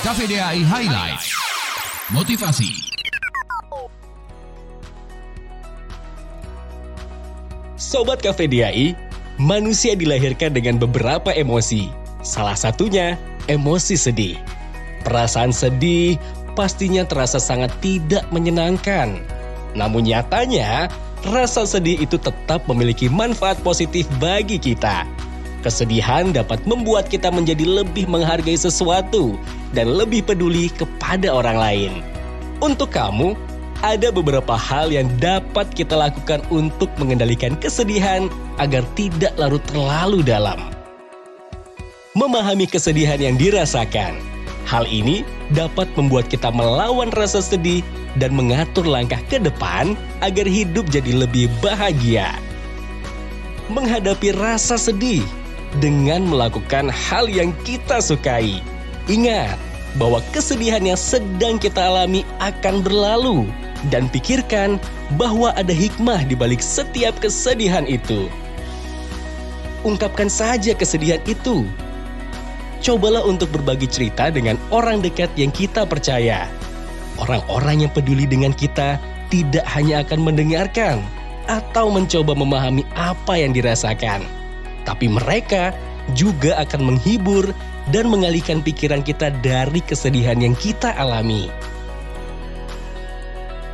KVDAI Highlight. Motivasi. Sobat KVDAI, manusia dilahirkan dengan beberapa emosi. Salah satunya emosi sedih. Perasaan sedih pastinya terasa sangat tidak menyenangkan. Namun nyatanya, rasa sedih itu tetap memiliki manfaat positif bagi kita. Kesedihan dapat membuat kita menjadi lebih menghargai sesuatu dan lebih peduli kepada orang lain. Untuk kamu, ada beberapa hal yang dapat kita lakukan untuk mengendalikan kesedihan agar tidak larut terlalu dalam. Memahami kesedihan yang dirasakan. Hal ini dapat membuat kita melawan rasa sedih dan mengatur langkah ke depan agar hidup jadi lebih bahagia. Menghadapi rasa sedih dengan melakukan hal yang kita sukai. Ingat bahwa kesedihan yang sedang kita alami akan berlalu dan pikirkan bahwa ada hikmah di balik setiap kesedihan itu. Ungkapkan saja kesedihan itu. Cobalah untuk berbagi cerita dengan orang dekat yang kita percaya. Orang-orang yang peduli dengan kita tidak hanya akan mendengarkan atau mencoba memahami apa yang dirasakan tapi mereka juga akan menghibur dan mengalihkan pikiran kita dari kesedihan yang kita alami.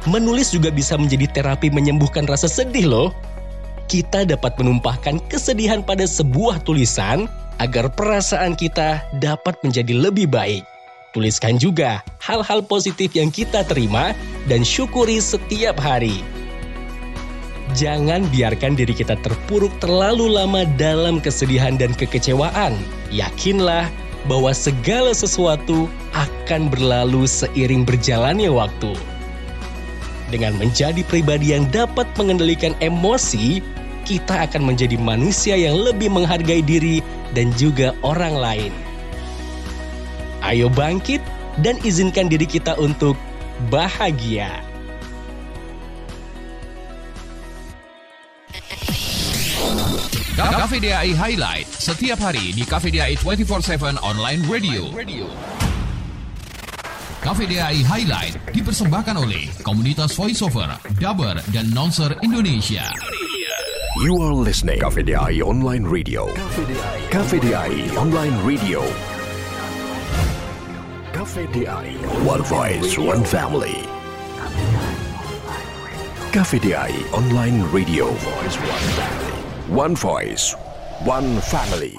Menulis juga bisa menjadi terapi menyembuhkan rasa sedih loh. Kita dapat menumpahkan kesedihan pada sebuah tulisan agar perasaan kita dapat menjadi lebih baik. Tuliskan juga hal-hal positif yang kita terima dan syukuri setiap hari. Jangan biarkan diri kita terpuruk terlalu lama dalam kesedihan dan kekecewaan. Yakinlah bahwa segala sesuatu akan berlalu seiring berjalannya waktu. Dengan menjadi pribadi yang dapat mengendalikan emosi, kita akan menjadi manusia yang lebih menghargai diri dan juga orang lain. Ayo bangkit dan izinkan diri kita untuk bahagia. KVDAI Highlight setiap hari di KVDAI 24/7 online radio. KVDAI Highlight dipersembahkan oleh komunitas voiceover, dubber dan nonser Indonesia. You are listening KVDI Online Radio. KVDI Online Radio. KVDI One Voice, One Family. KVDI Online Radio. One voice, one family.